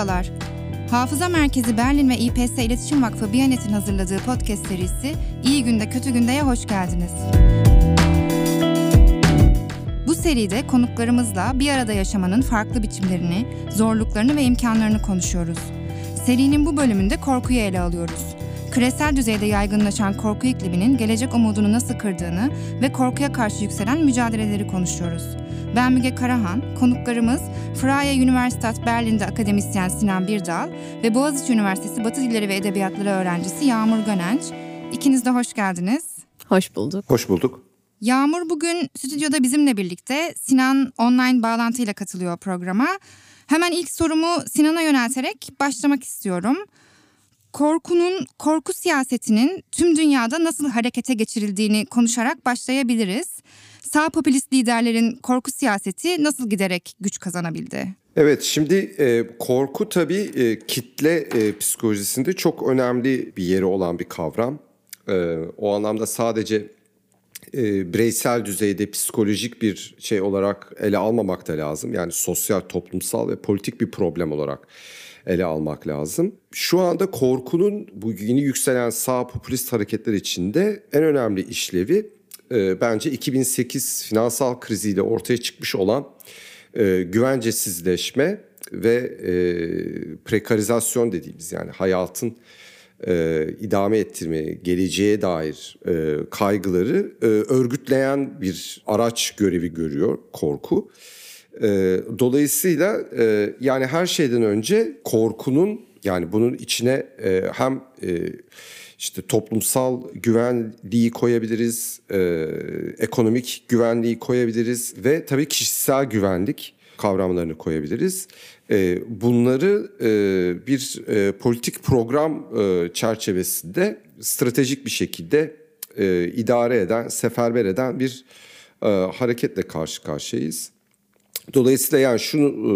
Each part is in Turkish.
Merhabalar. Hafıza Merkezi Berlin ve İPS İletişim Vakfı Biyanet'in hazırladığı podcast serisi İyi Günde Kötü Günde'ye hoş geldiniz. Bu seride konuklarımızla bir arada yaşamanın farklı biçimlerini, zorluklarını ve imkanlarını konuşuyoruz. Serinin bu bölümünde korkuyu ele alıyoruz. Küresel düzeyde yaygınlaşan korku ikliminin gelecek umudunu nasıl kırdığını ve korkuya karşı yükselen mücadeleleri konuşuyoruz. Ben Müge Karahan, konuklarımız Freie Universität Berlin'de akademisyen Sinan Birdal ve Boğaziçi Üniversitesi Batı Dilleri ve Edebiyatları öğrencisi Yağmur Gönenç. İkiniz de hoş geldiniz. Hoş bulduk. Hoş bulduk. Yağmur bugün stüdyoda bizimle birlikte. Sinan online bağlantıyla katılıyor programa. Hemen ilk sorumu Sinan'a yönelterek başlamak istiyorum. Korkunun, korku siyasetinin tüm dünyada nasıl harekete geçirildiğini konuşarak başlayabiliriz. Sağ popülist liderlerin korku siyaseti nasıl giderek güç kazanabildi? Evet şimdi e, korku tabii e, kitle e, psikolojisinde çok önemli bir yeri olan bir kavram. E, o anlamda sadece e, bireysel düzeyde psikolojik bir şey olarak ele almamak da lazım. Yani sosyal, toplumsal ve politik bir problem olarak ele almak lazım. Şu anda korkunun bu yeni yükselen sağ popülist hareketler içinde en önemli işlevi e, bence 2008 finansal kriziyle ortaya çıkmış olan e, güvencesizleşme ve e, prekarizasyon dediğimiz yani hayatın e, idame ettirme, geleceğe dair e, kaygıları e, örgütleyen bir araç görevi görüyor korku. E, dolayısıyla e, yani her şeyden önce korkunun yani bunun içine e, hem e, işte toplumsal güvenliği koyabiliriz, e, ekonomik güvenliği koyabiliriz ve tabii kişisel güvenlik kavramlarını koyabiliriz. E, bunları e, bir e, politik program e, çerçevesinde stratejik bir şekilde e, idare eden, seferber eden bir e, hareketle karşı karşıyayız. Dolayısıyla yani şunu e,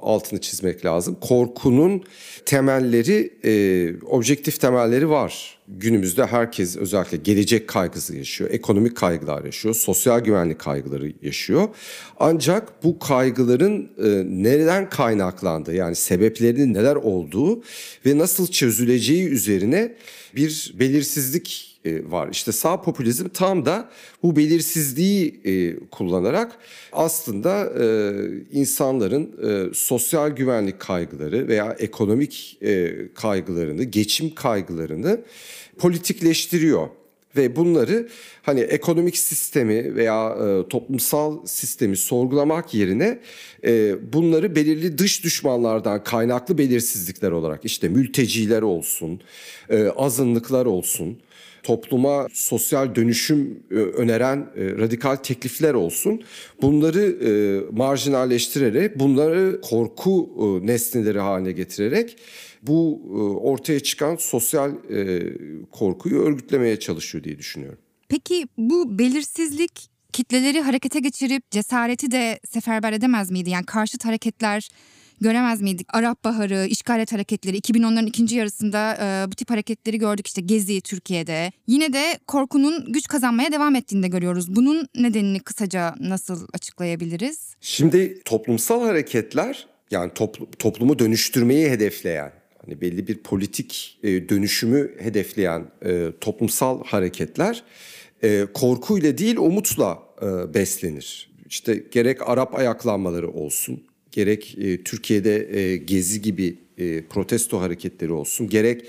altını çizmek lazım. Korkunun temelleri, e, objektif temelleri var. Günümüzde herkes özellikle gelecek kaygısı yaşıyor, ekonomik kaygılar yaşıyor, sosyal güvenlik kaygıları yaşıyor. Ancak bu kaygıların e, nereden kaynaklandığı yani sebeplerinin neler olduğu ve nasıl çözüleceği üzerine bir belirsizlik e, var. İşte sağ popülizm tam da bu belirsizliği e, kullanarak aslında e, insanların sosyal güvenlik kaygıları veya ekonomik kaygılarını, geçim kaygılarını politikleştiriyor ve bunları hani ekonomik sistemi veya e, toplumsal sistemi sorgulamak yerine e, bunları belirli dış düşmanlardan kaynaklı belirsizlikler olarak işte mülteciler olsun, e, azınlıklar olsun, topluma sosyal dönüşüm e, öneren e, radikal teklifler olsun. Bunları e, marjinalleştirerek, bunları korku nesneleri haline getirerek bu ortaya çıkan sosyal korkuyu örgütlemeye çalışıyor diye düşünüyorum. Peki bu belirsizlik kitleleri harekete geçirip cesareti de seferber edemez miydi? Yani karşıt hareketler göremez miydik? Arap Baharı, işgalet hareketleri, 2010'ların ikinci yarısında e, bu tip hareketleri gördük işte Gezi Türkiye'de. Yine de korkunun güç kazanmaya devam ettiğini de görüyoruz. Bunun nedenini kısaca nasıl açıklayabiliriz? Şimdi toplumsal hareketler yani topl- toplumu dönüştürmeyi hedefleyen hani belli bir politik e, dönüşümü hedefleyen e, toplumsal hareketler e, korkuyla değil umutla e, beslenir. İşte gerek Arap ayaklanmaları olsun, gerek e, Türkiye'de e, Gezi gibi e, protesto hareketleri olsun, gerek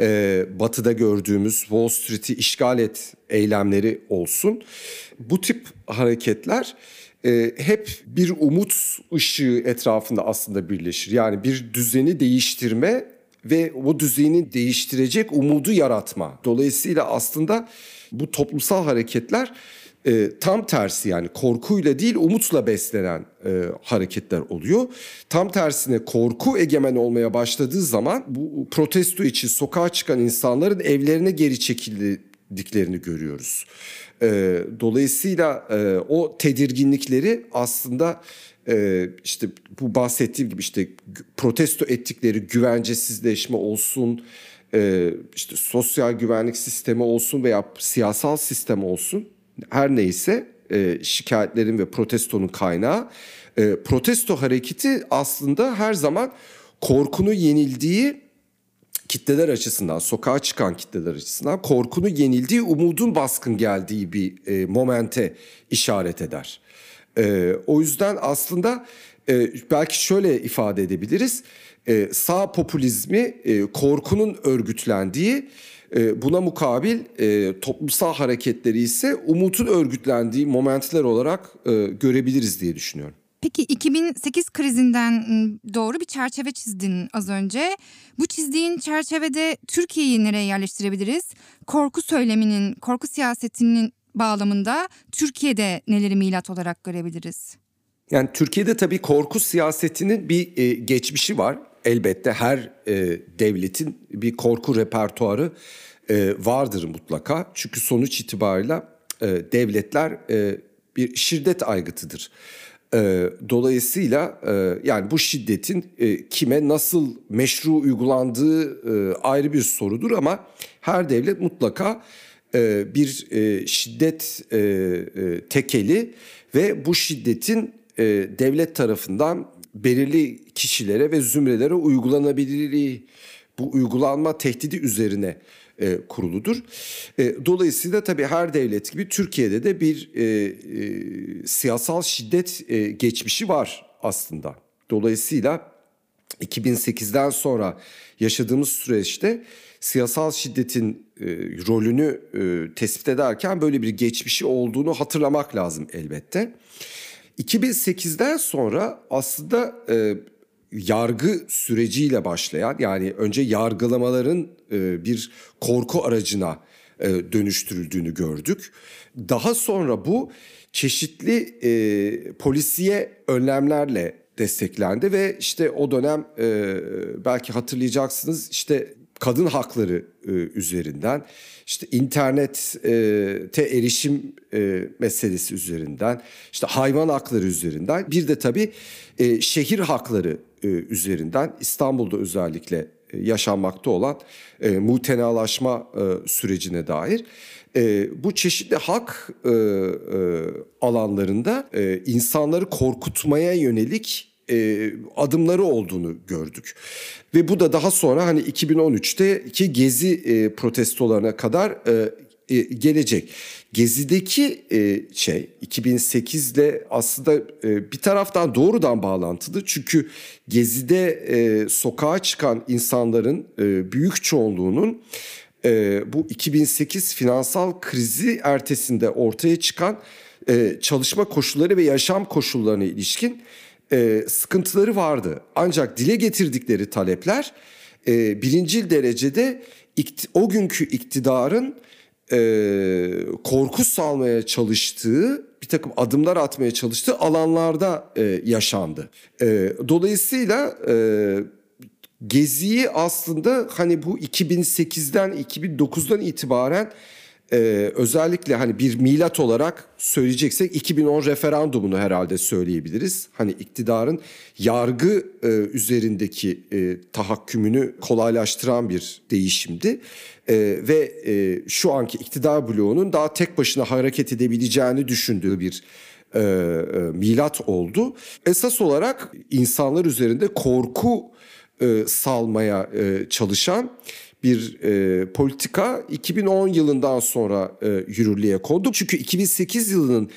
e, Batı'da gördüğümüz Wall Street'i işgal et eylemleri olsun. Bu tip hareketler e, hep bir umut ışığı etrafında aslında birleşir. Yani bir düzeni değiştirme ve o düzeni değiştirecek umudu yaratma. Dolayısıyla aslında bu toplumsal hareketler e, tam tersi yani korkuyla değil umutla beslenen e, hareketler oluyor. Tam tersine korku egemen olmaya başladığı zaman bu protesto için sokağa çıkan insanların evlerine geri çekildiklerini görüyoruz. E, dolayısıyla e, o tedirginlikleri aslında e, işte bu bahsettiğim gibi işte protesto ettikleri güvencesizleşme olsun, e, işte sosyal güvenlik sistemi olsun veya siyasal sistem olsun her neyse e, şikayetlerin ve protestonun kaynağı e, protesto hareketi aslında her zaman korkunu yenildiği kitleler açısından, sokağa çıkan kitleler açısından korkunu yenildiği, umudun baskın geldiği bir e, momente işaret eder. E, o yüzden aslında e, belki şöyle ifade edebiliriz. E, sağ popülizmi e, korkunun örgütlendiği, e, buna mukabil e, toplumsal hareketleri ise umutun örgütlendiği momentler olarak e, görebiliriz diye düşünüyorum. Peki 2008 krizinden ıı, doğru bir çerçeve çizdin az önce. Bu çizdiğin çerçevede Türkiye'yi nereye yerleştirebiliriz? Korku söyleminin, korku siyasetinin bağlamında Türkiye'de neleri milat olarak görebiliriz? Yani Türkiye'de tabii korku siyasetinin bir e, geçmişi var. Elbette her e, devletin bir korku repertuarı e, vardır mutlaka. Çünkü sonuç itibariyle e, devletler e, bir şiddet aygıtıdır. E, dolayısıyla e, yani bu şiddetin e, kime nasıl meşru uygulandığı e, ayrı bir sorudur ama her devlet mutlaka e, bir e, şiddet e, e, tekeli ve bu şiddetin e, devlet tarafından belirli kişilere ve zümrelere uygulanabilirliği bu uygulanma tehdidi üzerine e, kuruludur. E, dolayısıyla tabii her devlet gibi Türkiye'de de bir e, e, siyasal şiddet e, geçmişi var aslında. Dolayısıyla 2008'den sonra yaşadığımız süreçte siyasal şiddetin e, rolünü e, tespit ederken böyle bir geçmişi olduğunu hatırlamak lazım elbette. 2008'den sonra aslında e, yargı süreciyle başlayan yani önce yargılamaların e, bir korku aracına e, dönüştürüldüğünü gördük. Daha sonra bu çeşitli e, polisiye önlemlerle desteklendi ve işte o dönem e, belki hatırlayacaksınız işte kadın hakları e, üzerinden işte internete erişim e, meselesi üzerinden işte hayvan hakları üzerinden bir de tabii e, şehir hakları e, üzerinden İstanbul'da özellikle e, yaşanmakta olan e, mutenalaşma e, sürecine dair e, bu çeşitli hak e, e, alanlarında e, insanları korkutmaya yönelik e, adımları olduğunu gördük. Ve bu da daha sonra hani 2013'teki gezi e, protestolarına kadar e, e, gelecek. Gezi'deki e, şey 2008'de aslında e, bir taraftan doğrudan bağlantılı. Çünkü Gezi'de e, sokağa çıkan insanların e, büyük çoğunluğunun e, bu 2008 finansal krizi ertesinde ortaya çıkan e, çalışma koşulları ve yaşam koşullarına ilişkin e, sıkıntıları vardı. Ancak dile getirdikleri talepler e, birincil derecede o günkü iktidarın e, korku salmaya çalıştığı bir takım adımlar atmaya çalıştığı alanlarda e, yaşandı. E, dolayısıyla e, Gezi'yi aslında hani bu 2008'den 2009'dan itibaren e, özellikle hani bir milat olarak söyleyeceksek 2010 referandumunu herhalde söyleyebiliriz. Hani iktidarın yargı e, üzerindeki e, tahakkümünü kolaylaştıran bir değişimdi. E, ve e, şu anki iktidar bloğunun daha tek başına hareket edebileceğini düşündüğü bir e, e, milat oldu. Esas olarak insanlar üzerinde korku e, salmaya e, çalışan bir e, politika 2010 yılından sonra e, yürürlüğe kondu. Çünkü 2008 yılının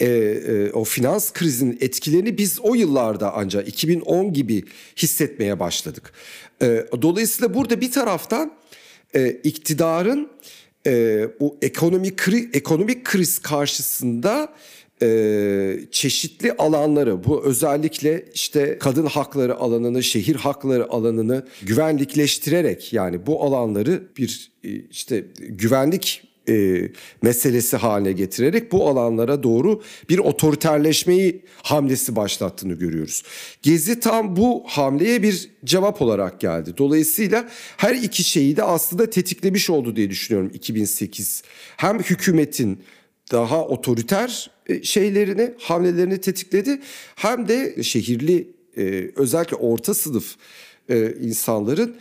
e, e, o finans krizinin etkilerini biz o yıllarda ancak 2010 gibi hissetmeye başladık. E, dolayısıyla burada bir taraftan e, iktidarın e, bu ekonomik kri, ekonomik kriz karşısında e, çeşitli alanları bu özellikle işte kadın hakları alanını, şehir hakları alanını güvenlikleştirerek yani bu alanları bir e, işte güvenlik e, meselesi haline getirerek bu alanlara doğru bir otoriterleşmeyi hamlesi başlattığını görüyoruz. Gezi tam bu hamleye bir cevap olarak geldi. Dolayısıyla her iki şeyi de aslında tetiklemiş oldu diye düşünüyorum 2008. Hem hükümetin daha otoriter e, şeylerini, hamlelerini tetikledi. Hem de şehirli e, özellikle orta sınıf e, insanların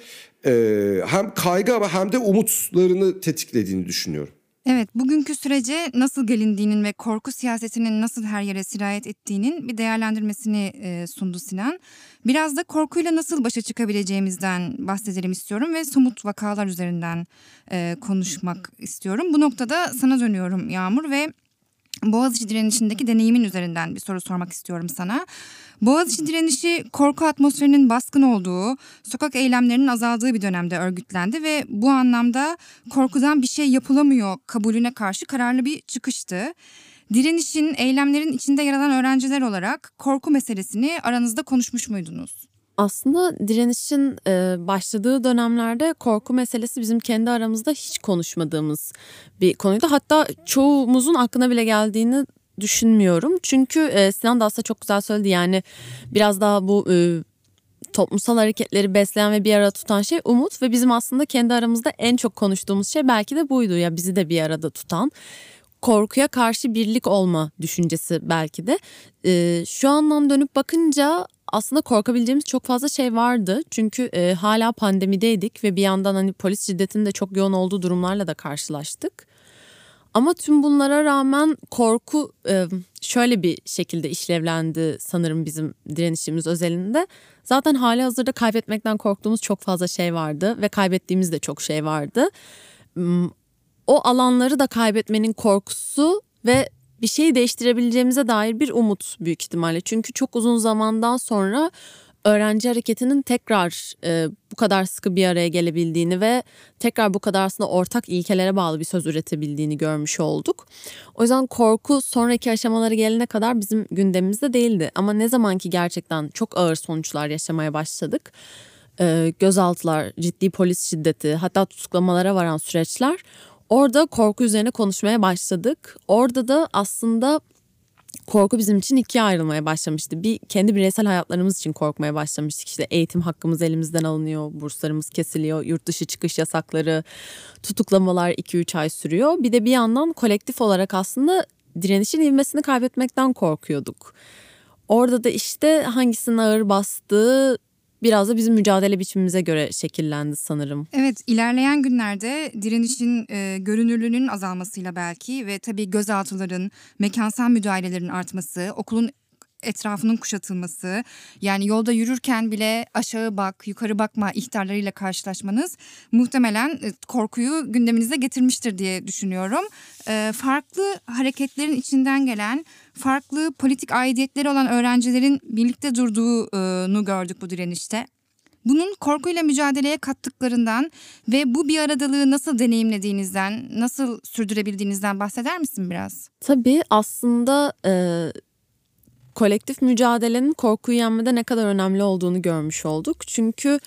hem kaygı ama hem de umutlarını tetiklediğini düşünüyorum. Evet, bugünkü sürece nasıl gelindiğinin ve korku siyasetinin nasıl her yere sirayet ettiğinin bir değerlendirmesini e, sundu Sinan. Biraz da korkuyla nasıl başa çıkabileceğimizden bahsedelim istiyorum ve somut vakalar üzerinden e, konuşmak istiyorum. Bu noktada sana dönüyorum Yağmur ve Boğaziçi direnişindeki deneyimin üzerinden bir soru sormak istiyorum sana. Boğaziçi direnişi korku atmosferinin baskın olduğu, sokak eylemlerinin azaldığı bir dönemde örgütlendi ve bu anlamda korkudan bir şey yapılamıyor kabulüne karşı kararlı bir çıkıştı. Direnişin, eylemlerin içinde yer alan öğrenciler olarak korku meselesini aranızda konuşmuş muydunuz? Aslında direnişin e, başladığı dönemlerde korku meselesi bizim kendi aramızda hiç konuşmadığımız bir konuydu. Hatta çoğumuzun aklına bile geldiğini düşünmüyorum. Çünkü e, Sinan da aslında çok güzel söyledi yani biraz daha bu e, toplumsal hareketleri besleyen ve bir arada tutan şey umut ve bizim aslında kendi aramızda en çok konuştuğumuz şey belki de buydu ya bizi de bir arada tutan korkuya karşı birlik olma düşüncesi belki de. E, şu andan dönüp bakınca aslında korkabileceğimiz çok fazla şey vardı. Çünkü e, hala pandemideydik ve bir yandan hani polis şiddetinin de çok yoğun olduğu durumlarla da karşılaştık. Ama tüm bunlara rağmen korku e, şöyle bir şekilde işlevlendi sanırım bizim direnişimiz özelinde. Zaten hali hazırda kaybetmekten korktuğumuz çok fazla şey vardı ve kaybettiğimiz de çok şey vardı. O alanları da kaybetmenin korkusu ve bir şeyi değiştirebileceğimize dair bir umut büyük ihtimalle. Çünkü çok uzun zamandan sonra öğrenci hareketinin tekrar e, bu kadar sıkı bir araya gelebildiğini ve tekrar bu kadar aslında ortak ilkelere bağlı bir söz üretebildiğini görmüş olduk. O yüzden korku sonraki aşamaları gelene kadar bizim gündemimizde değildi. Ama ne zaman ki gerçekten çok ağır sonuçlar yaşamaya başladık, e, gözaltılar, ciddi polis şiddeti hatta tutuklamalara varan süreçler Orada korku üzerine konuşmaya başladık. Orada da aslında korku bizim için ikiye ayrılmaya başlamıştı. Bir kendi bireysel hayatlarımız için korkmaya başlamıştık. İşte eğitim hakkımız elimizden alınıyor, burslarımız kesiliyor, yurt dışı çıkış yasakları, tutuklamalar 2-3 ay sürüyor. Bir de bir yandan kolektif olarak aslında direnişin ivmesini kaybetmekten korkuyorduk. Orada da işte hangisinin ağır bastığı biraz da bizim mücadele biçimimize göre şekillendi sanırım. Evet ilerleyen günlerde direnişin e, görünürlüğünün azalmasıyla belki ve tabii gözaltıların, mekansal müdahalelerin artması, okulun etrafının kuşatılması yani yolda yürürken bile aşağı bak yukarı bakma ihtarlarıyla karşılaşmanız muhtemelen e, korkuyu gündeminize getirmiştir diye düşünüyorum. E, farklı hareketlerin içinden gelen farklı politik aidiyetleri olan öğrencilerin birlikte durduğunu gördük bu direnişte. Bunun korkuyla mücadeleye kattıklarından ve bu bir aradalığı nasıl deneyimlediğinizden, nasıl sürdürebildiğinizden bahseder misin biraz? Tabii aslında e, kolektif mücadelenin korkuyu yenmede ne kadar önemli olduğunu görmüş olduk. Çünkü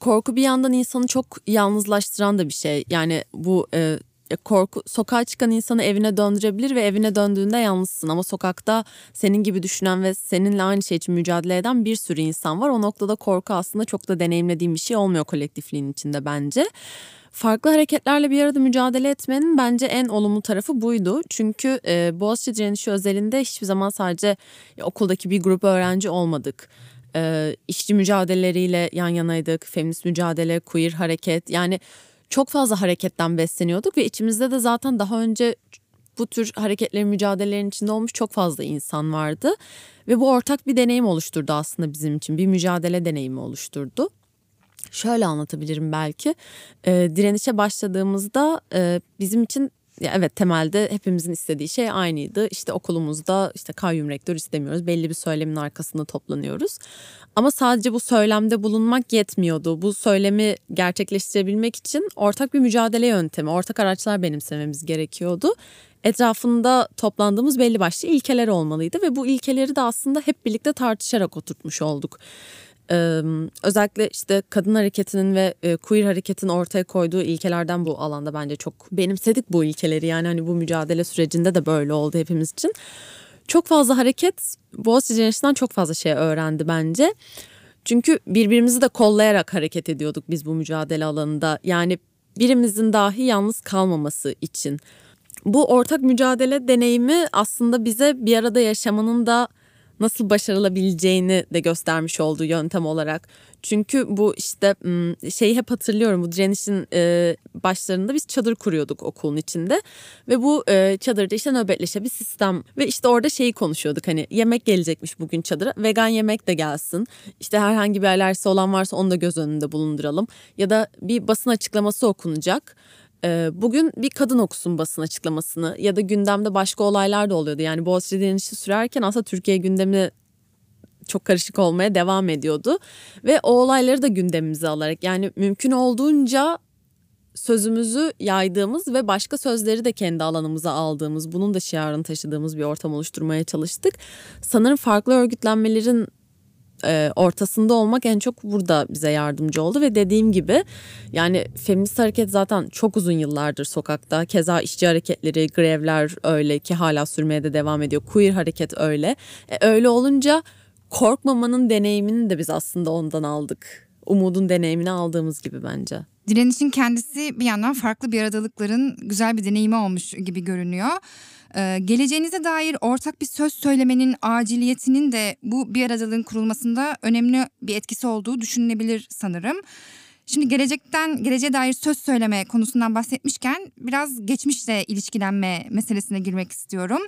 korku bir yandan insanı çok yalnızlaştıran da bir şey. Yani bu e, korku sokağa çıkan insanı evine döndürebilir ve evine döndüğünde yalnızsın ama sokakta senin gibi düşünen ve seninle aynı şey için mücadele eden bir sürü insan var. O noktada korku aslında çok da deneyimlediğim bir şey olmuyor kolektifliğin içinde bence farklı hareketlerle bir arada mücadele etmenin bence en olumlu tarafı buydu. Çünkü e, Boğaziçi direnişi özelinde hiçbir zaman sadece ya, okuldaki bir grup öğrenci olmadık. E, işçi mücadeleleriyle yan yanaydık, feminist mücadele, queer hareket yani çok fazla hareketten besleniyorduk ve içimizde de zaten daha önce bu tür hareketlerin mücadelelerin içinde olmuş çok fazla insan vardı. Ve bu ortak bir deneyim oluşturdu aslında bizim için bir mücadele deneyimi oluşturdu. Şöyle anlatabilirim belki. E, direnişe başladığımızda e, bizim için evet temelde hepimizin istediği şey aynıydı. İşte okulumuzda işte kayyum rektör istemiyoruz. Belli bir söylemin arkasında toplanıyoruz. Ama sadece bu söylemde bulunmak yetmiyordu. Bu söylemi gerçekleştirebilmek için ortak bir mücadele yöntemi, ortak araçlar benimsememiz gerekiyordu. Etrafında toplandığımız belli başlı ilkeler olmalıydı ve bu ilkeleri de aslında hep birlikte tartışarak oturtmuş olduk. Ee, özellikle işte kadın hareketinin ve e, queer hareketin ortaya koyduğu ilkelerden bu alanda bence çok benimsedik bu ilkeleri. Yani hani bu mücadele sürecinde de böyle oldu hepimiz için. Çok fazla hareket Boğaziçi Direnişi'nden çok fazla şey öğrendi bence. Çünkü birbirimizi de kollayarak hareket ediyorduk biz bu mücadele alanında. Yani birimizin dahi yalnız kalmaması için. Bu ortak mücadele deneyimi aslında bize bir arada yaşamanın da nasıl başarılabileceğini de göstermiş olduğu yöntem olarak. Çünkü bu işte şeyi hep hatırlıyorum bu direnişin başlarında biz çadır kuruyorduk okulun içinde. Ve bu çadırda işte nöbetleşe bir sistem ve işte orada şeyi konuşuyorduk hani yemek gelecekmiş bugün çadıra vegan yemek de gelsin. İşte herhangi bir alerjisi olan varsa onu da göz önünde bulunduralım. Ya da bir basın açıklaması okunacak bugün bir kadın okusun basın açıklamasını ya da gündemde başka olaylar da oluyordu. Yani Boğaziçi direnişi sürerken aslında Türkiye gündemi çok karışık olmaya devam ediyordu. Ve o olayları da gündemimize alarak yani mümkün olduğunca sözümüzü yaydığımız ve başka sözleri de kendi alanımıza aldığımız, bunun da şiarını taşıdığımız bir ortam oluşturmaya çalıştık. Sanırım farklı örgütlenmelerin e, ortasında olmak en çok burada bize yardımcı oldu ve dediğim gibi yani feminist hareket zaten çok uzun yıllardır sokakta. Keza işçi hareketleri, grevler öyle ki hala sürmeye de devam ediyor. Queer hareket öyle. E, öyle olunca korkmamanın deneyimini de biz aslında ondan aldık. Umudun deneyimini aldığımız gibi bence. Direnişin kendisi bir yandan farklı bir aradalıkların güzel bir deneyimi olmuş gibi görünüyor. Ee, geleceğinize dair ortak bir söz söylemenin aciliyetinin de bu bir aradalığın kurulmasında önemli bir etkisi olduğu düşünülebilir sanırım. Şimdi gelecekten geleceğe dair söz söyleme konusundan bahsetmişken biraz geçmişle ilişkilenme meselesine girmek istiyorum.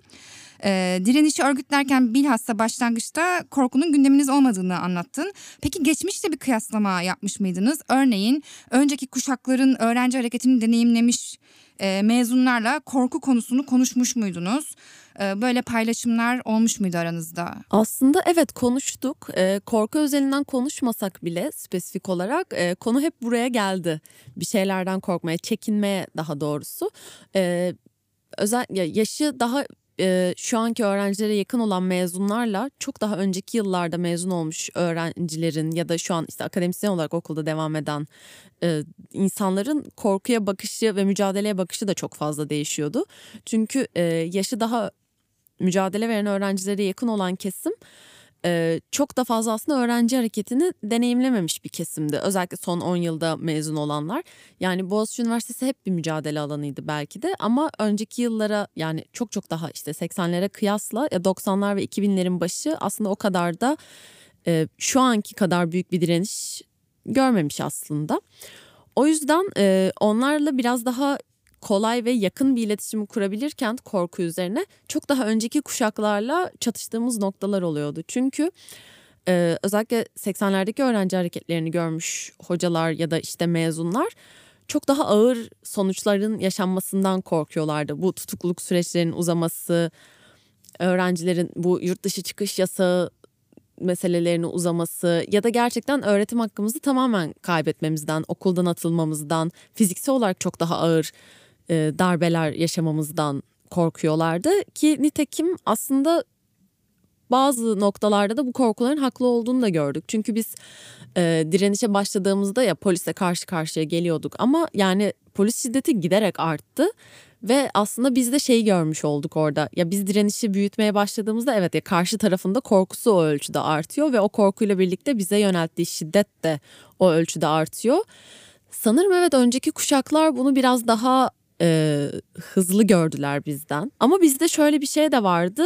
Ee, direnişi örgütlerken bilhassa başlangıçta korkunun gündeminiz olmadığını anlattın. Peki geçmişte bir kıyaslama yapmış mıydınız? Örneğin önceki kuşakların öğrenci hareketini deneyimlemiş e, mezunlarla korku konusunu konuşmuş muydunuz? E, böyle paylaşımlar olmuş muydu aranızda? Aslında evet konuştuk. E, korku özelinden konuşmasak bile spesifik olarak e, konu hep buraya geldi. Bir şeylerden korkmaya, çekinmeye daha doğrusu. E, özel ya yaşı daha e, şu anki öğrencilere yakın olan mezunlarla çok daha önceki yıllarda mezun olmuş öğrencilerin ya da şu an işte akademisyen olarak okulda devam eden e, insanların korkuya bakışı ve mücadeleye bakışı da çok fazla değişiyordu. Çünkü yaşı daha mücadele veren öğrencilere yakın olan kesim e, çok da fazla aslında öğrenci hareketini deneyimlememiş bir kesimdi. Özellikle son 10 yılda mezun olanlar. Yani Boğaziçi Üniversitesi hep bir mücadele alanıydı belki de ama önceki yıllara yani çok çok daha işte 80'lere kıyasla 90'lar ve 2000'lerin başı aslında o kadar da e, şu anki kadar büyük bir direniş görmemiş aslında. O yüzden e, onlarla biraz daha kolay ve yakın bir iletişimi kurabilirken korku üzerine çok daha önceki kuşaklarla çatıştığımız noktalar oluyordu. Çünkü e, özellikle 80'lerdeki öğrenci hareketlerini görmüş hocalar ya da işte mezunlar çok daha ağır sonuçların yaşanmasından korkuyorlardı. Bu tutukluluk süreçlerinin uzaması, öğrencilerin bu yurt dışı çıkış yasağı meselelerinin uzaması ya da gerçekten öğretim hakkımızı tamamen kaybetmemizden, okuldan atılmamızdan, fiziksel olarak çok daha ağır darbeler yaşamamızdan korkuyorlardı ki nitekim aslında bazı noktalarda da bu korkuların haklı olduğunu da gördük. Çünkü biz e, direnişe başladığımızda ya polisle karşı karşıya geliyorduk ama yani polis şiddeti giderek arttı ve aslında biz de şeyi görmüş olduk orada. Ya biz direnişi büyütmeye başladığımızda evet ya karşı tarafında korkusu o ölçüde artıyor ve o korkuyla birlikte bize yönelttiği şiddet de o ölçüde artıyor. Sanırım evet önceki kuşaklar bunu biraz daha e, hızlı gördüler bizden. Ama bizde şöyle bir şey de vardı.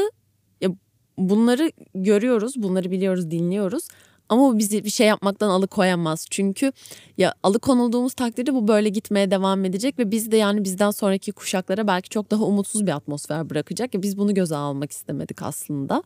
Ya bunları görüyoruz, bunları biliyoruz, dinliyoruz. Ama bu bizi bir şey yapmaktan alıkoyamaz. Çünkü ya alıkonulduğumuz takdirde bu böyle gitmeye devam edecek ve biz de yani bizden sonraki kuşaklara belki çok daha umutsuz bir atmosfer bırakacak. Ya biz bunu göze almak istemedik aslında.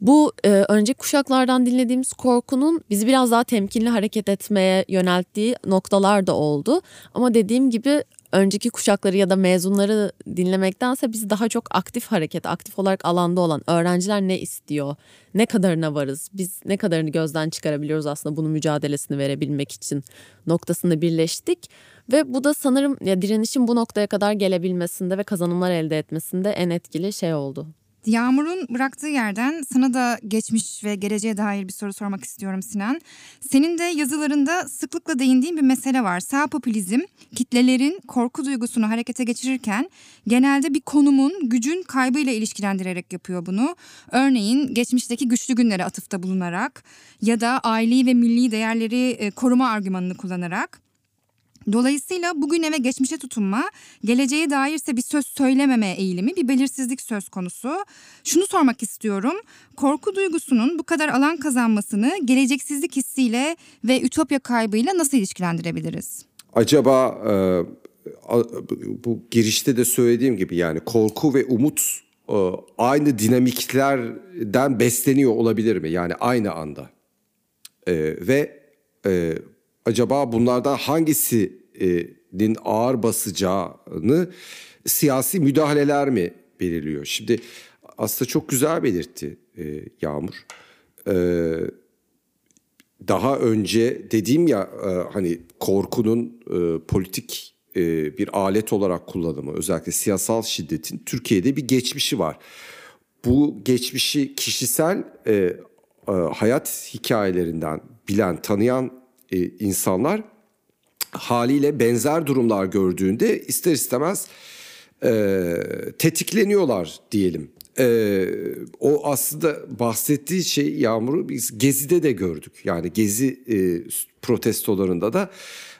Bu e, önceki kuşaklardan dinlediğimiz korkunun bizi biraz daha temkinli hareket etmeye yönelttiği noktalar da oldu. Ama dediğim gibi önceki kuşakları ya da mezunları dinlemektense biz daha çok aktif hareket, aktif olarak alanda olan öğrenciler ne istiyor, ne kadarına varız, biz ne kadarını gözden çıkarabiliyoruz aslında bunun mücadelesini verebilmek için noktasında birleştik. Ve bu da sanırım ya direnişin bu noktaya kadar gelebilmesinde ve kazanımlar elde etmesinde en etkili şey oldu. Yağmur'un bıraktığı yerden sana da geçmiş ve geleceğe dair bir soru sormak istiyorum Sinan. Senin de yazılarında sıklıkla değindiğin bir mesele var. Sağ popülizm kitlelerin korku duygusunu harekete geçirirken genelde bir konumun gücün kaybıyla ilişkilendirerek yapıyor bunu. Örneğin geçmişteki güçlü günlere atıfta bulunarak ya da aileyi ve milli değerleri e, koruma argümanını kullanarak. Dolayısıyla bugüne ve geçmişe tutunma, geleceğe dairse bir söz söylememe eğilimi, bir belirsizlik söz konusu. Şunu sormak istiyorum. Korku duygusunun bu kadar alan kazanmasını geleceksizlik hissiyle ve ütopya kaybıyla nasıl ilişkilendirebiliriz? Acaba e, bu girişte de söylediğim gibi yani korku ve umut e, aynı dinamiklerden besleniyor olabilir mi? Yani aynı anda. E, ve e, acaba bunlardan hangisinin ağır basacağını siyasi müdahaleler mi belirliyor? Şimdi aslında çok güzel belirtti e, Yağmur. E, daha önce dediğim ya e, hani korkunun e, politik e, bir alet olarak kullanımı özellikle siyasal şiddetin Türkiye'de bir geçmişi var. Bu geçmişi kişisel e, e, hayat hikayelerinden bilen, tanıyan e, insanlar haliyle benzer durumlar gördüğünde ister istemez e, tetikleniyorlar diyelim. E, o aslında bahsettiği şey Yağmur'u biz Gezi'de de gördük. Yani Gezi e, protestolarında da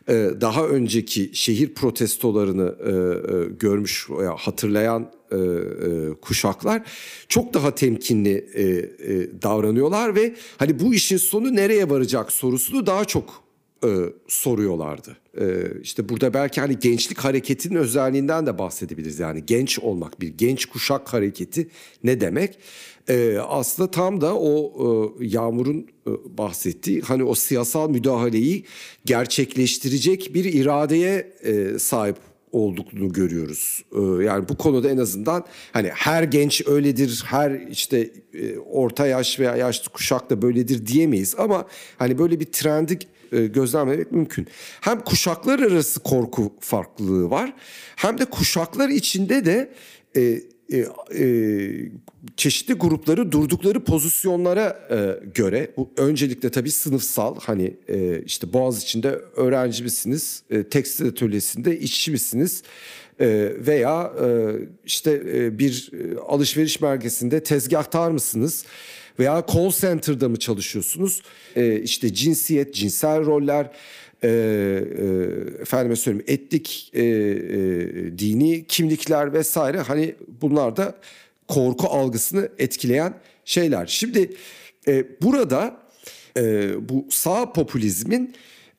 e, daha önceki şehir protestolarını e, e, görmüş veya hatırlayan e, e, kuşaklar çok daha temkinli e, e, davranıyorlar ve hani bu işin sonu nereye varacak sorusunu daha çok e, soruyorlardı. E, işte burada belki hani gençlik hareketinin özelliğinden de bahsedebiliriz. Yani genç olmak, bir genç kuşak hareketi ne demek? E, aslında tam da o e, Yağmur'un e, bahsettiği hani o siyasal müdahaleyi gerçekleştirecek bir iradeye e, sahip olduğunu görüyoruz. Ee, yani bu konuda en azından hani her genç öyledir, her işte e, orta yaş veya yaşlı kuşak da böyledir diyemeyiz ama hani böyle bir trendi e, gözlemlemek mümkün. Hem kuşaklar arası korku farklılığı var hem de kuşaklar içinde de e, e, e, çeşitli grupları durdukları pozisyonlara e, göre bu öncelikle tabii sınıfsal hani e, işte Boğaz içinde öğrenci misiniz, e, tekstil atölyesinde işçi misiniz e, veya e, işte e, bir e, alışveriş merkezinde tezgahtar mısınız? veya call center'da mı çalışıyorsunuz? E, işte cinsiyet, cinsel roller, e, e, efendime söyleyeyim etnik, e, e, dini kimlikler vesaire hani bunlar da korku algısını etkileyen şeyler. Şimdi e, burada e, bu sağ popülizmin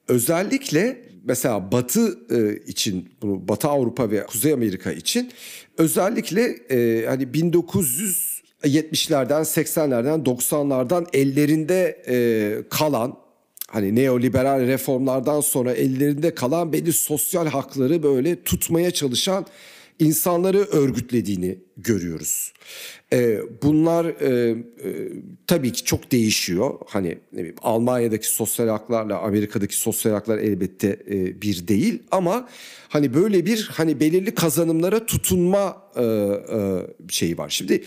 özellikle mesela Batı e, için, bunu Batı Avrupa ve Kuzey Amerika için özellikle e, hani 1970'lerden, 80'lerden, 90'lardan ellerinde e, kalan hani neoliberal reformlardan sonra ellerinde kalan belli sosyal hakları böyle tutmaya çalışan insanları örgütlediğini görüyoruz. Ee, bunlar e, e, tabii ki çok değişiyor. Hani ne bileyim, Almanya'daki sosyal haklarla Amerika'daki sosyal haklar elbette e, bir değil ama hani böyle bir hani belirli kazanımlara tutunma e, e, şeyi var. Şimdi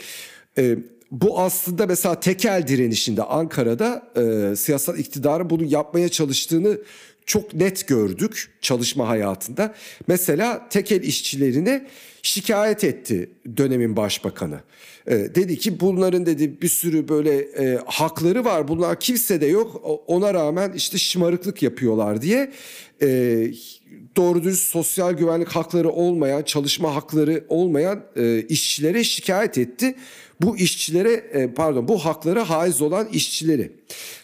e, bu aslında mesela tekel direnişinde Ankara'da e, siyasal iktidarın bunu yapmaya çalıştığını çok net gördük çalışma hayatında. Mesela tekel işçilerine şikayet etti dönemin başbakanı. E, dedi ki bunların dedi bir sürü böyle e, hakları var bunlar kimse de yok ona rağmen işte şımarıklık yapıyorlar diye e, doğru düz sosyal güvenlik hakları olmayan çalışma hakları olmayan e, işçilere şikayet etti bu işçilere e, pardon bu haklara haiz olan işçileri.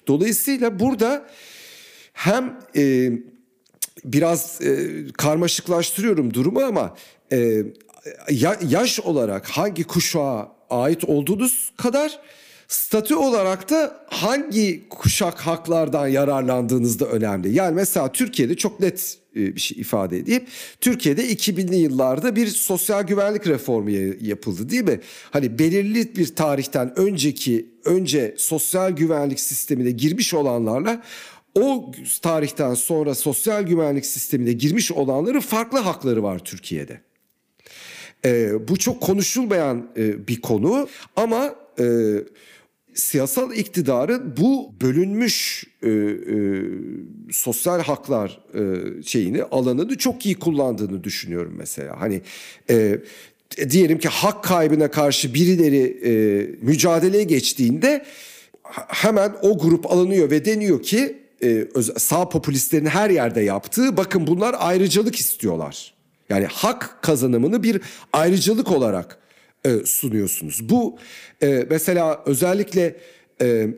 Dolayısıyla burada hem e, biraz e, karmaşıklaştırıyorum durumu ama e, ya, yaş olarak hangi kuşağa ait olduğunuz kadar statü olarak da hangi kuşak haklardan yararlandığınız da önemli. Yani mesela Türkiye'de çok net bir şey ifade edeyim. Türkiye'de 2000'li yıllarda bir sosyal güvenlik reformu yapıldı değil mi? Hani belirli bir tarihten önceki önce sosyal güvenlik sistemine girmiş olanlarla o tarihten sonra sosyal güvenlik sistemine girmiş olanların farklı hakları var Türkiye'de. Ee, bu çok konuşulmayan e, bir konu ama e, siyasal iktidarın bu bölünmüş e, e, sosyal haklar e, şeyini alanını çok iyi kullandığını düşünüyorum mesela. Hani e, diyelim ki hak kaybına karşı birileri e, mücadeleye geçtiğinde hemen o grup alınıyor ve deniyor ki e, sağ popülistlerin her yerde yaptığı bakın bunlar ayrıcalık istiyorlar. Yani hak kazanımını bir ayrıcalık olarak e, sunuyorsunuz. Bu e, mesela özellikle e,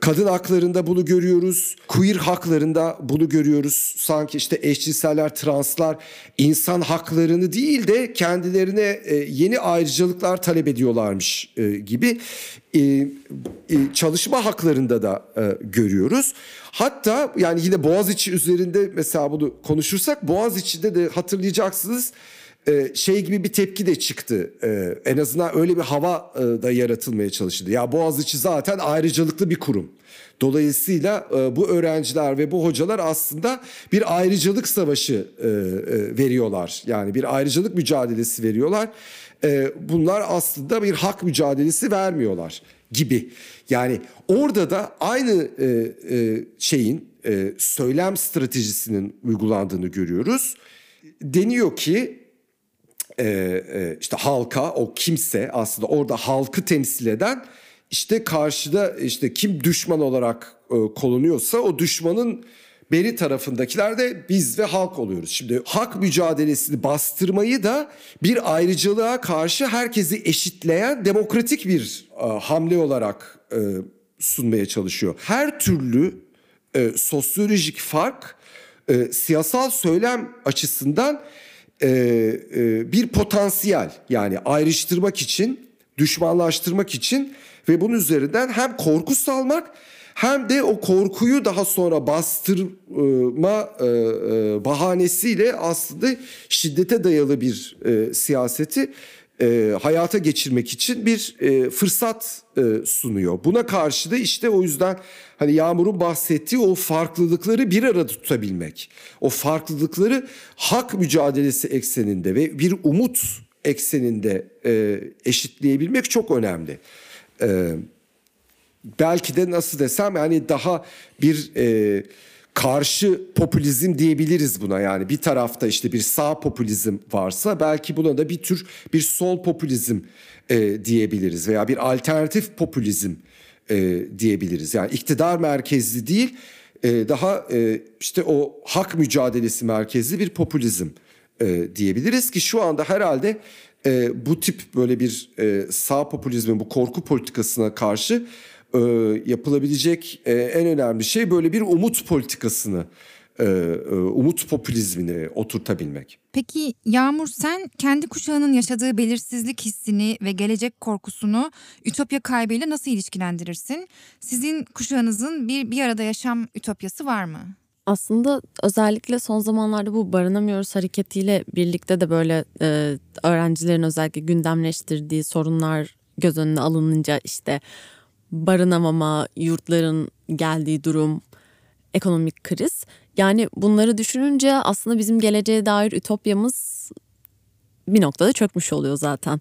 kadın haklarında bunu görüyoruz. Queer haklarında bunu görüyoruz. Sanki işte eşcinseller, translar insan haklarını değil de kendilerine e, yeni ayrıcalıklar talep ediyorlarmış e, gibi e, çalışma haklarında da görüyoruz. Hatta yani yine Boğaziçi üzerinde mesela bunu konuşursak Boğaziçi'de de hatırlayacaksınız e, şey gibi bir tepki de çıktı. E, en azından öyle bir hava e, da yaratılmaya çalışıldı. Ya Boğaziçi zaten ayrıcalıklı bir kurum. Dolayısıyla bu öğrenciler ve bu hocalar aslında bir ayrıcalık savaşı veriyorlar. Yani bir ayrıcalık mücadelesi veriyorlar. Bunlar aslında bir hak mücadelesi vermiyorlar gibi. Yani orada da aynı şeyin söylem stratejisinin uygulandığını görüyoruz. Deniyor ki e, e, işte halka o kimse aslında orada halkı temsil eden işte karşıda işte kim düşman olarak e, konunuyorsa o düşmanın beri tarafındakiler de biz ve halk oluyoruz. Şimdi hak mücadelesini bastırmayı da bir ayrıcalığa karşı herkesi eşitleyen demokratik bir e, hamle olarak e, sunmaya çalışıyor. Her türlü e, sosyolojik fark e, siyasal söylem açısından e, e, bir potansiyel yani ayrıştırmak için, düşmanlaştırmak için ve bunun üzerinden hem korku salmak hem de o korkuyu daha sonra bastırma e, e, bahanesiyle aslında şiddete dayalı bir e, siyaseti e, hayata geçirmek için bir e, fırsat e, sunuyor. Buna karşı da işte o yüzden hani Yağmur'un bahsettiği o farklılıkları bir arada tutabilmek. O farklılıkları hak mücadelesi ekseninde ve bir umut ekseninde e, eşitleyebilmek çok önemli. E, belki de nasıl desem yani daha bir... E, karşı popülizm diyebiliriz buna. Yani bir tarafta işte bir sağ popülizm varsa belki buna da bir tür bir sol popülizm e, diyebiliriz veya bir alternatif popülizm e, diyebiliriz. Yani iktidar merkezli değil e, daha e, işte o hak mücadelesi merkezli bir popülizm e, diyebiliriz ki şu anda herhalde e, bu tip böyle bir e, sağ popülizmin bu korku politikasına karşı e, yapılabilecek e, en önemli şey böyle bir umut politikasını e, e, umut popülizmini oturtabilmek. Peki Yağmur sen kendi kuşağının yaşadığı belirsizlik hissini ve gelecek korkusunu ütopya kaybıyla nasıl ilişkilendirirsin? Sizin kuşağınızın bir bir arada yaşam ütopyası var mı? Aslında özellikle son zamanlarda bu barınamıyoruz hareketiyle birlikte de böyle e, öğrencilerin özellikle gündemleştirdiği sorunlar göz önüne alınınca işte barınamama, yurtların geldiği durum, ekonomik kriz. Yani bunları düşününce aslında bizim geleceğe dair ütopyamız bir noktada çökmüş oluyor zaten.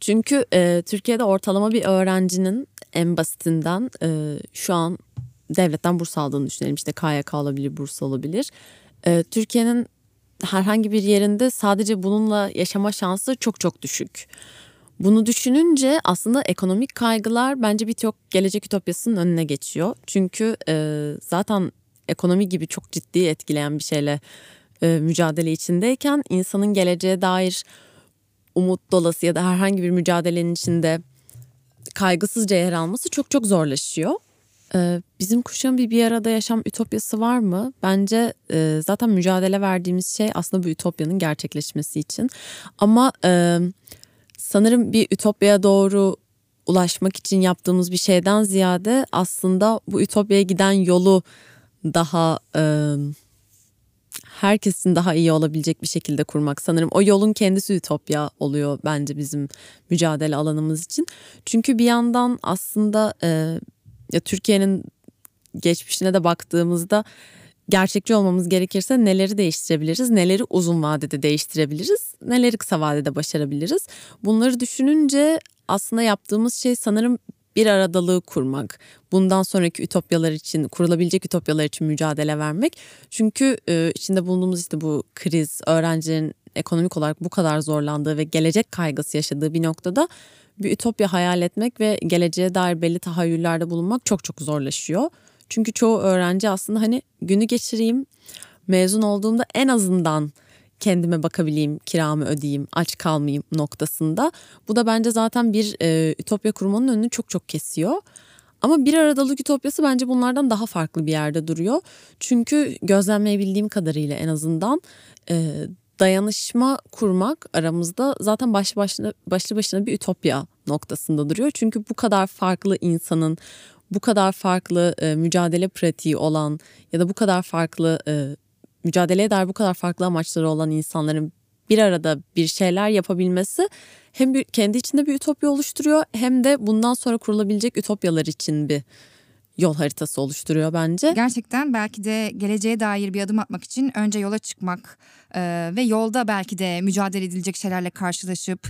Çünkü e, Türkiye'de ortalama bir öğrencinin en basitinden e, şu an devletten burs aldığını düşünelim. İşte KYK olabilir, burs olabilir. E, Türkiye'nin herhangi bir yerinde sadece bununla yaşama şansı çok çok düşük. Bunu düşününce aslında ekonomik kaygılar bence birçok gelecek ütopyasının önüne geçiyor. Çünkü e, zaten ekonomi gibi çok ciddi etkileyen bir şeyle e, mücadele içindeyken insanın geleceğe dair umut dolası ya da herhangi bir mücadelenin içinde kaygısızca yer alması çok çok zorlaşıyor. Ee, bizim kuşağın bir bir arada yaşam ütopyası var mı? Bence e, zaten mücadele verdiğimiz şey aslında bu ütopyanın gerçekleşmesi için. Ama e, sanırım bir ütopyaya doğru ulaşmak için yaptığımız bir şeyden ziyade aslında bu ütopyaya giden yolu daha e, herkesin daha iyi olabilecek bir şekilde kurmak. Sanırım o yolun kendisi ütopya oluyor bence bizim mücadele alanımız için. Çünkü bir yandan aslında e, ya Türkiye'nin geçmişine de baktığımızda gerçekçi olmamız gerekirse neleri değiştirebiliriz, neleri uzun vadede değiştirebiliriz, neleri kısa vadede başarabiliriz. Bunları düşününce aslında yaptığımız şey sanırım bir aradalığı kurmak. Bundan sonraki ütopyalar için, kurulabilecek ütopyalar için mücadele vermek. Çünkü e, içinde bulunduğumuz işte bu kriz, öğrencilerin ekonomik olarak bu kadar zorlandığı ve gelecek kaygısı yaşadığı bir noktada bir ütopya hayal etmek ve geleceğe dair belli tahayyüllerde bulunmak çok çok zorlaşıyor. Çünkü çoğu öğrenci aslında hani günü geçireyim, mezun olduğumda en azından kendime bakabileyim, kiramı ödeyeyim, aç kalmayayım noktasında. Bu da bence zaten bir e, ütopya kurmanın önünü çok çok kesiyor. Ama bir aradalık ütopyası bence bunlardan daha farklı bir yerde duruyor. Çünkü gözlemleyebildiğim kadarıyla en azından e, dayanışma kurmak aramızda zaten başlı başına, başlı başına bir ütopya noktasında duruyor. Çünkü bu kadar farklı insanın bu kadar farklı e, mücadele pratiği olan ya da bu kadar farklı e, mücadeleye dair bu kadar farklı amaçları olan insanların bir arada bir şeyler yapabilmesi hem bir, kendi içinde bir ütopya oluşturuyor hem de bundan sonra kurulabilecek ütopyalar için bir yol haritası oluşturuyor bence. Gerçekten belki de geleceğe dair bir adım atmak için önce yola çıkmak e, ve yolda belki de mücadele edilecek şeylerle karşılaşıp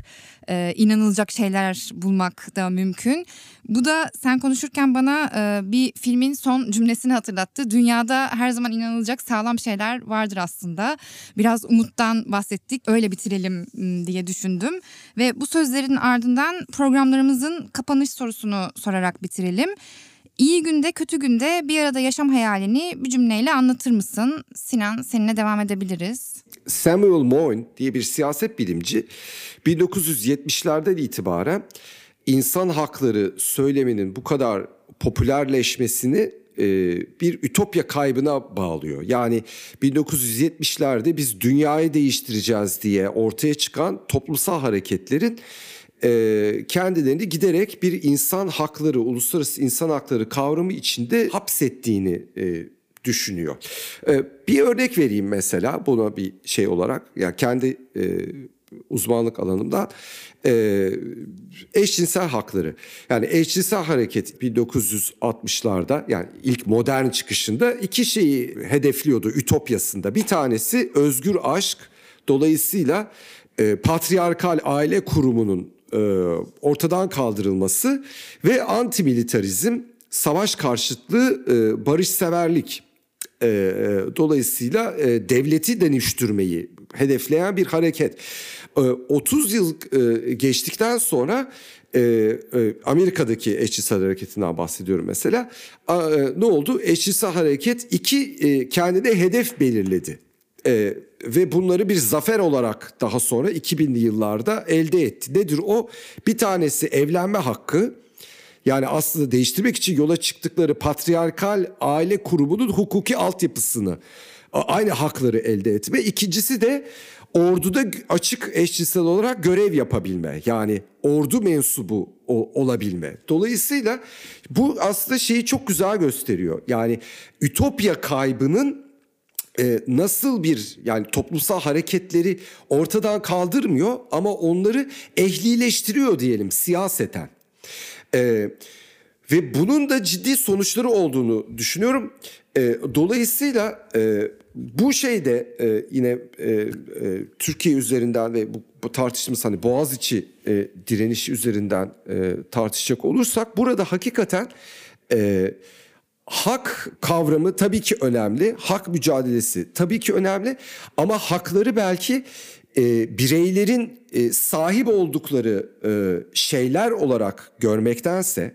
e, inanılacak şeyler bulmak da mümkün. Bu da sen konuşurken bana e, bir filmin son cümlesini hatırlattı. Dünyada her zaman inanılacak sağlam şeyler vardır aslında. Biraz umuttan bahsettik. Öyle bitirelim diye düşündüm ve bu sözlerin ardından programlarımızın kapanış sorusunu sorarak bitirelim. İyi günde kötü günde bir arada yaşam hayalini bir cümleyle anlatır mısın? Sinan seninle devam edebiliriz. Samuel Moyn diye bir siyaset bilimci 1970'lerden itibaren insan hakları söyleminin bu kadar popülerleşmesini e, bir ütopya kaybına bağlıyor. Yani 1970'lerde biz dünyayı değiştireceğiz diye ortaya çıkan toplumsal hareketlerin e, kendilerini giderek bir insan hakları, uluslararası insan hakları kavramı içinde hapsettiğini e, düşünüyor. E, bir örnek vereyim mesela buna bir şey olarak. Yani kendi e, uzmanlık alanımda e, eşcinsel hakları. Yani eşcinsel hareket 1960'larda yani ilk modern çıkışında iki şeyi hedefliyordu ütopyasında. Bir tanesi özgür aşk dolayısıyla e, patriarkal aile kurumunun e, ortadan kaldırılması ve antimilitarizm, savaş karşıtlığı, e, barışseverlik e, e, dolayısıyla e, devleti dönüştürmeyi hedefleyen bir hareket. E, 30 yıl e, geçtikten sonra e, e, Amerika'daki eşcinsel hareketinden bahsediyorum mesela. E, ne oldu? Eşcinsel hareket iki e, kendine hedef belirledi. E, ve bunları bir zafer olarak daha sonra 2000'li yıllarda elde etti. Nedir o? Bir tanesi evlenme hakkı. Yani aslında değiştirmek için yola çıktıkları patriarkal aile kurumunun hukuki altyapısını aynı hakları elde etme. İkincisi de orduda açık eşcinsel olarak görev yapabilme. Yani ordu mensubu olabilme. Dolayısıyla bu aslında şeyi çok güzel gösteriyor. Yani ütopya kaybının e, nasıl bir yani toplumsal hareketleri ortadan kaldırmıyor ama onları ehlileştiriyor diyelim siyaseten. E, ve bunun da ciddi sonuçları olduğunu düşünüyorum. E, dolayısıyla e, bu şeyde e, yine e, e, Türkiye üzerinden ve bu, bu tartışmamız hani Boğaziçi e, direnişi üzerinden e, tartışacak olursak burada hakikaten... E, hak kavramı tabii ki önemli. Hak mücadelesi tabii ki önemli. Ama hakları belki e, bireylerin e, sahip oldukları e, şeyler olarak görmektense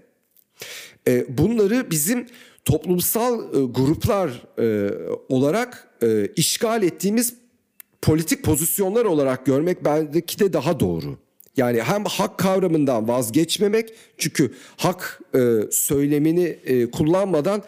e, bunları bizim toplumsal e, gruplar e, olarak e, işgal ettiğimiz politik pozisyonlar olarak görmek belki de daha doğru. Yani hem hak kavramından vazgeçmemek çünkü hak e, söylemini e, kullanmadan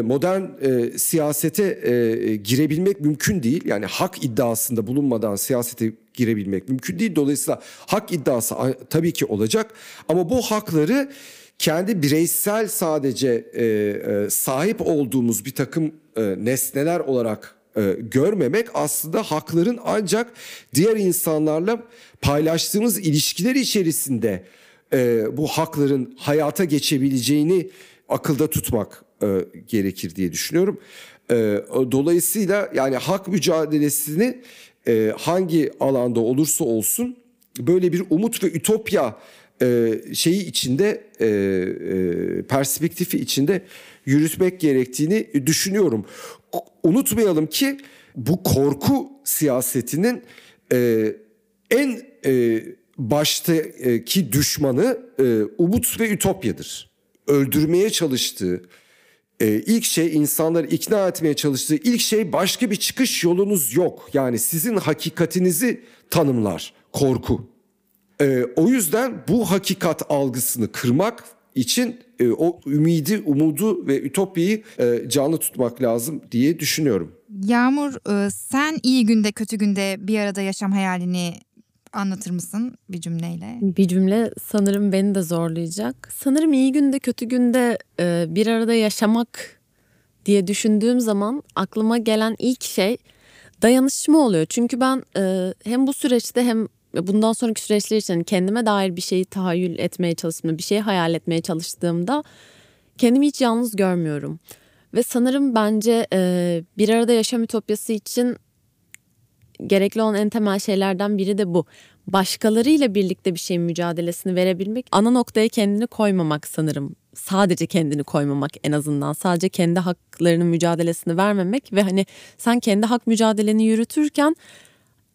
modern e, siyasete e, girebilmek mümkün değil. Yani hak iddiasında bulunmadan siyasete girebilmek mümkün değil. Dolayısıyla hak iddiası tabii ki olacak ama bu hakları kendi bireysel sadece e, e, sahip olduğumuz bir takım e, nesneler olarak e, görmemek aslında hakların ancak diğer insanlarla paylaştığımız ilişkiler içerisinde e, bu hakların hayata geçebileceğini akılda tutmak e, gerekir diye düşünüyorum. E, dolayısıyla yani hak mücadelesini e, hangi alanda olursa olsun böyle bir umut ve ütopya e, şeyi içinde e, e, perspektifi içinde yürütmek gerektiğini düşünüyorum. Unutmayalım ki bu korku siyasetinin e, en e, baştaki düşmanı e, umut ve ütopyadır. Öldürmeye çalıştığı, e, ilk şey insanları ikna etmeye çalıştığı ilk şey başka bir çıkış yolunuz yok. Yani sizin hakikatinizi tanımlar korku. E, o yüzden bu hakikat algısını kırmak için e, o ümidi, umudu ve ütopyayı e, canlı tutmak lazım diye düşünüyorum. Yağmur e, sen iyi günde kötü günde bir arada yaşam hayalini anlatır mısın bir cümleyle? Bir cümle sanırım beni de zorlayacak. Sanırım iyi günde kötü günde e, bir arada yaşamak diye düşündüğüm zaman aklıma gelen ilk şey dayanışma oluyor. Çünkü ben e, hem bu süreçte hem bundan sonraki süreçler için kendime dair bir şeyi tahayyül etmeye çalıştığımda, bir şeyi hayal etmeye çalıştığımda kendimi hiç yalnız görmüyorum. Ve sanırım bence e, bir arada yaşam ütopyası için gerekli olan en temel şeylerden biri de bu. Başkalarıyla birlikte bir şeyin mücadelesini verebilmek, ana noktaya kendini koymamak sanırım. Sadece kendini koymamak en azından. Sadece kendi haklarının mücadelesini vermemek ve hani sen kendi hak mücadeleni yürütürken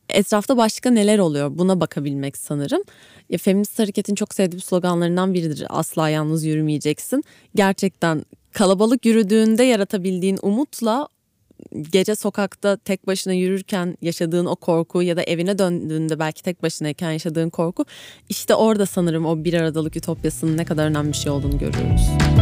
etrafta başka neler oluyor buna bakabilmek sanırım. Ya, feminist hareketin çok sevdiğim sloganlarından biridir. Asla yalnız yürümeyeceksin. Gerçekten kalabalık yürüdüğünde yaratabildiğin umutla gece sokakta tek başına yürürken yaşadığın o korku ya da evine döndüğünde belki tek başınayken yaşadığın korku işte orada sanırım o bir aradalık ütopyasının ne kadar önemli bir şey olduğunu görüyoruz.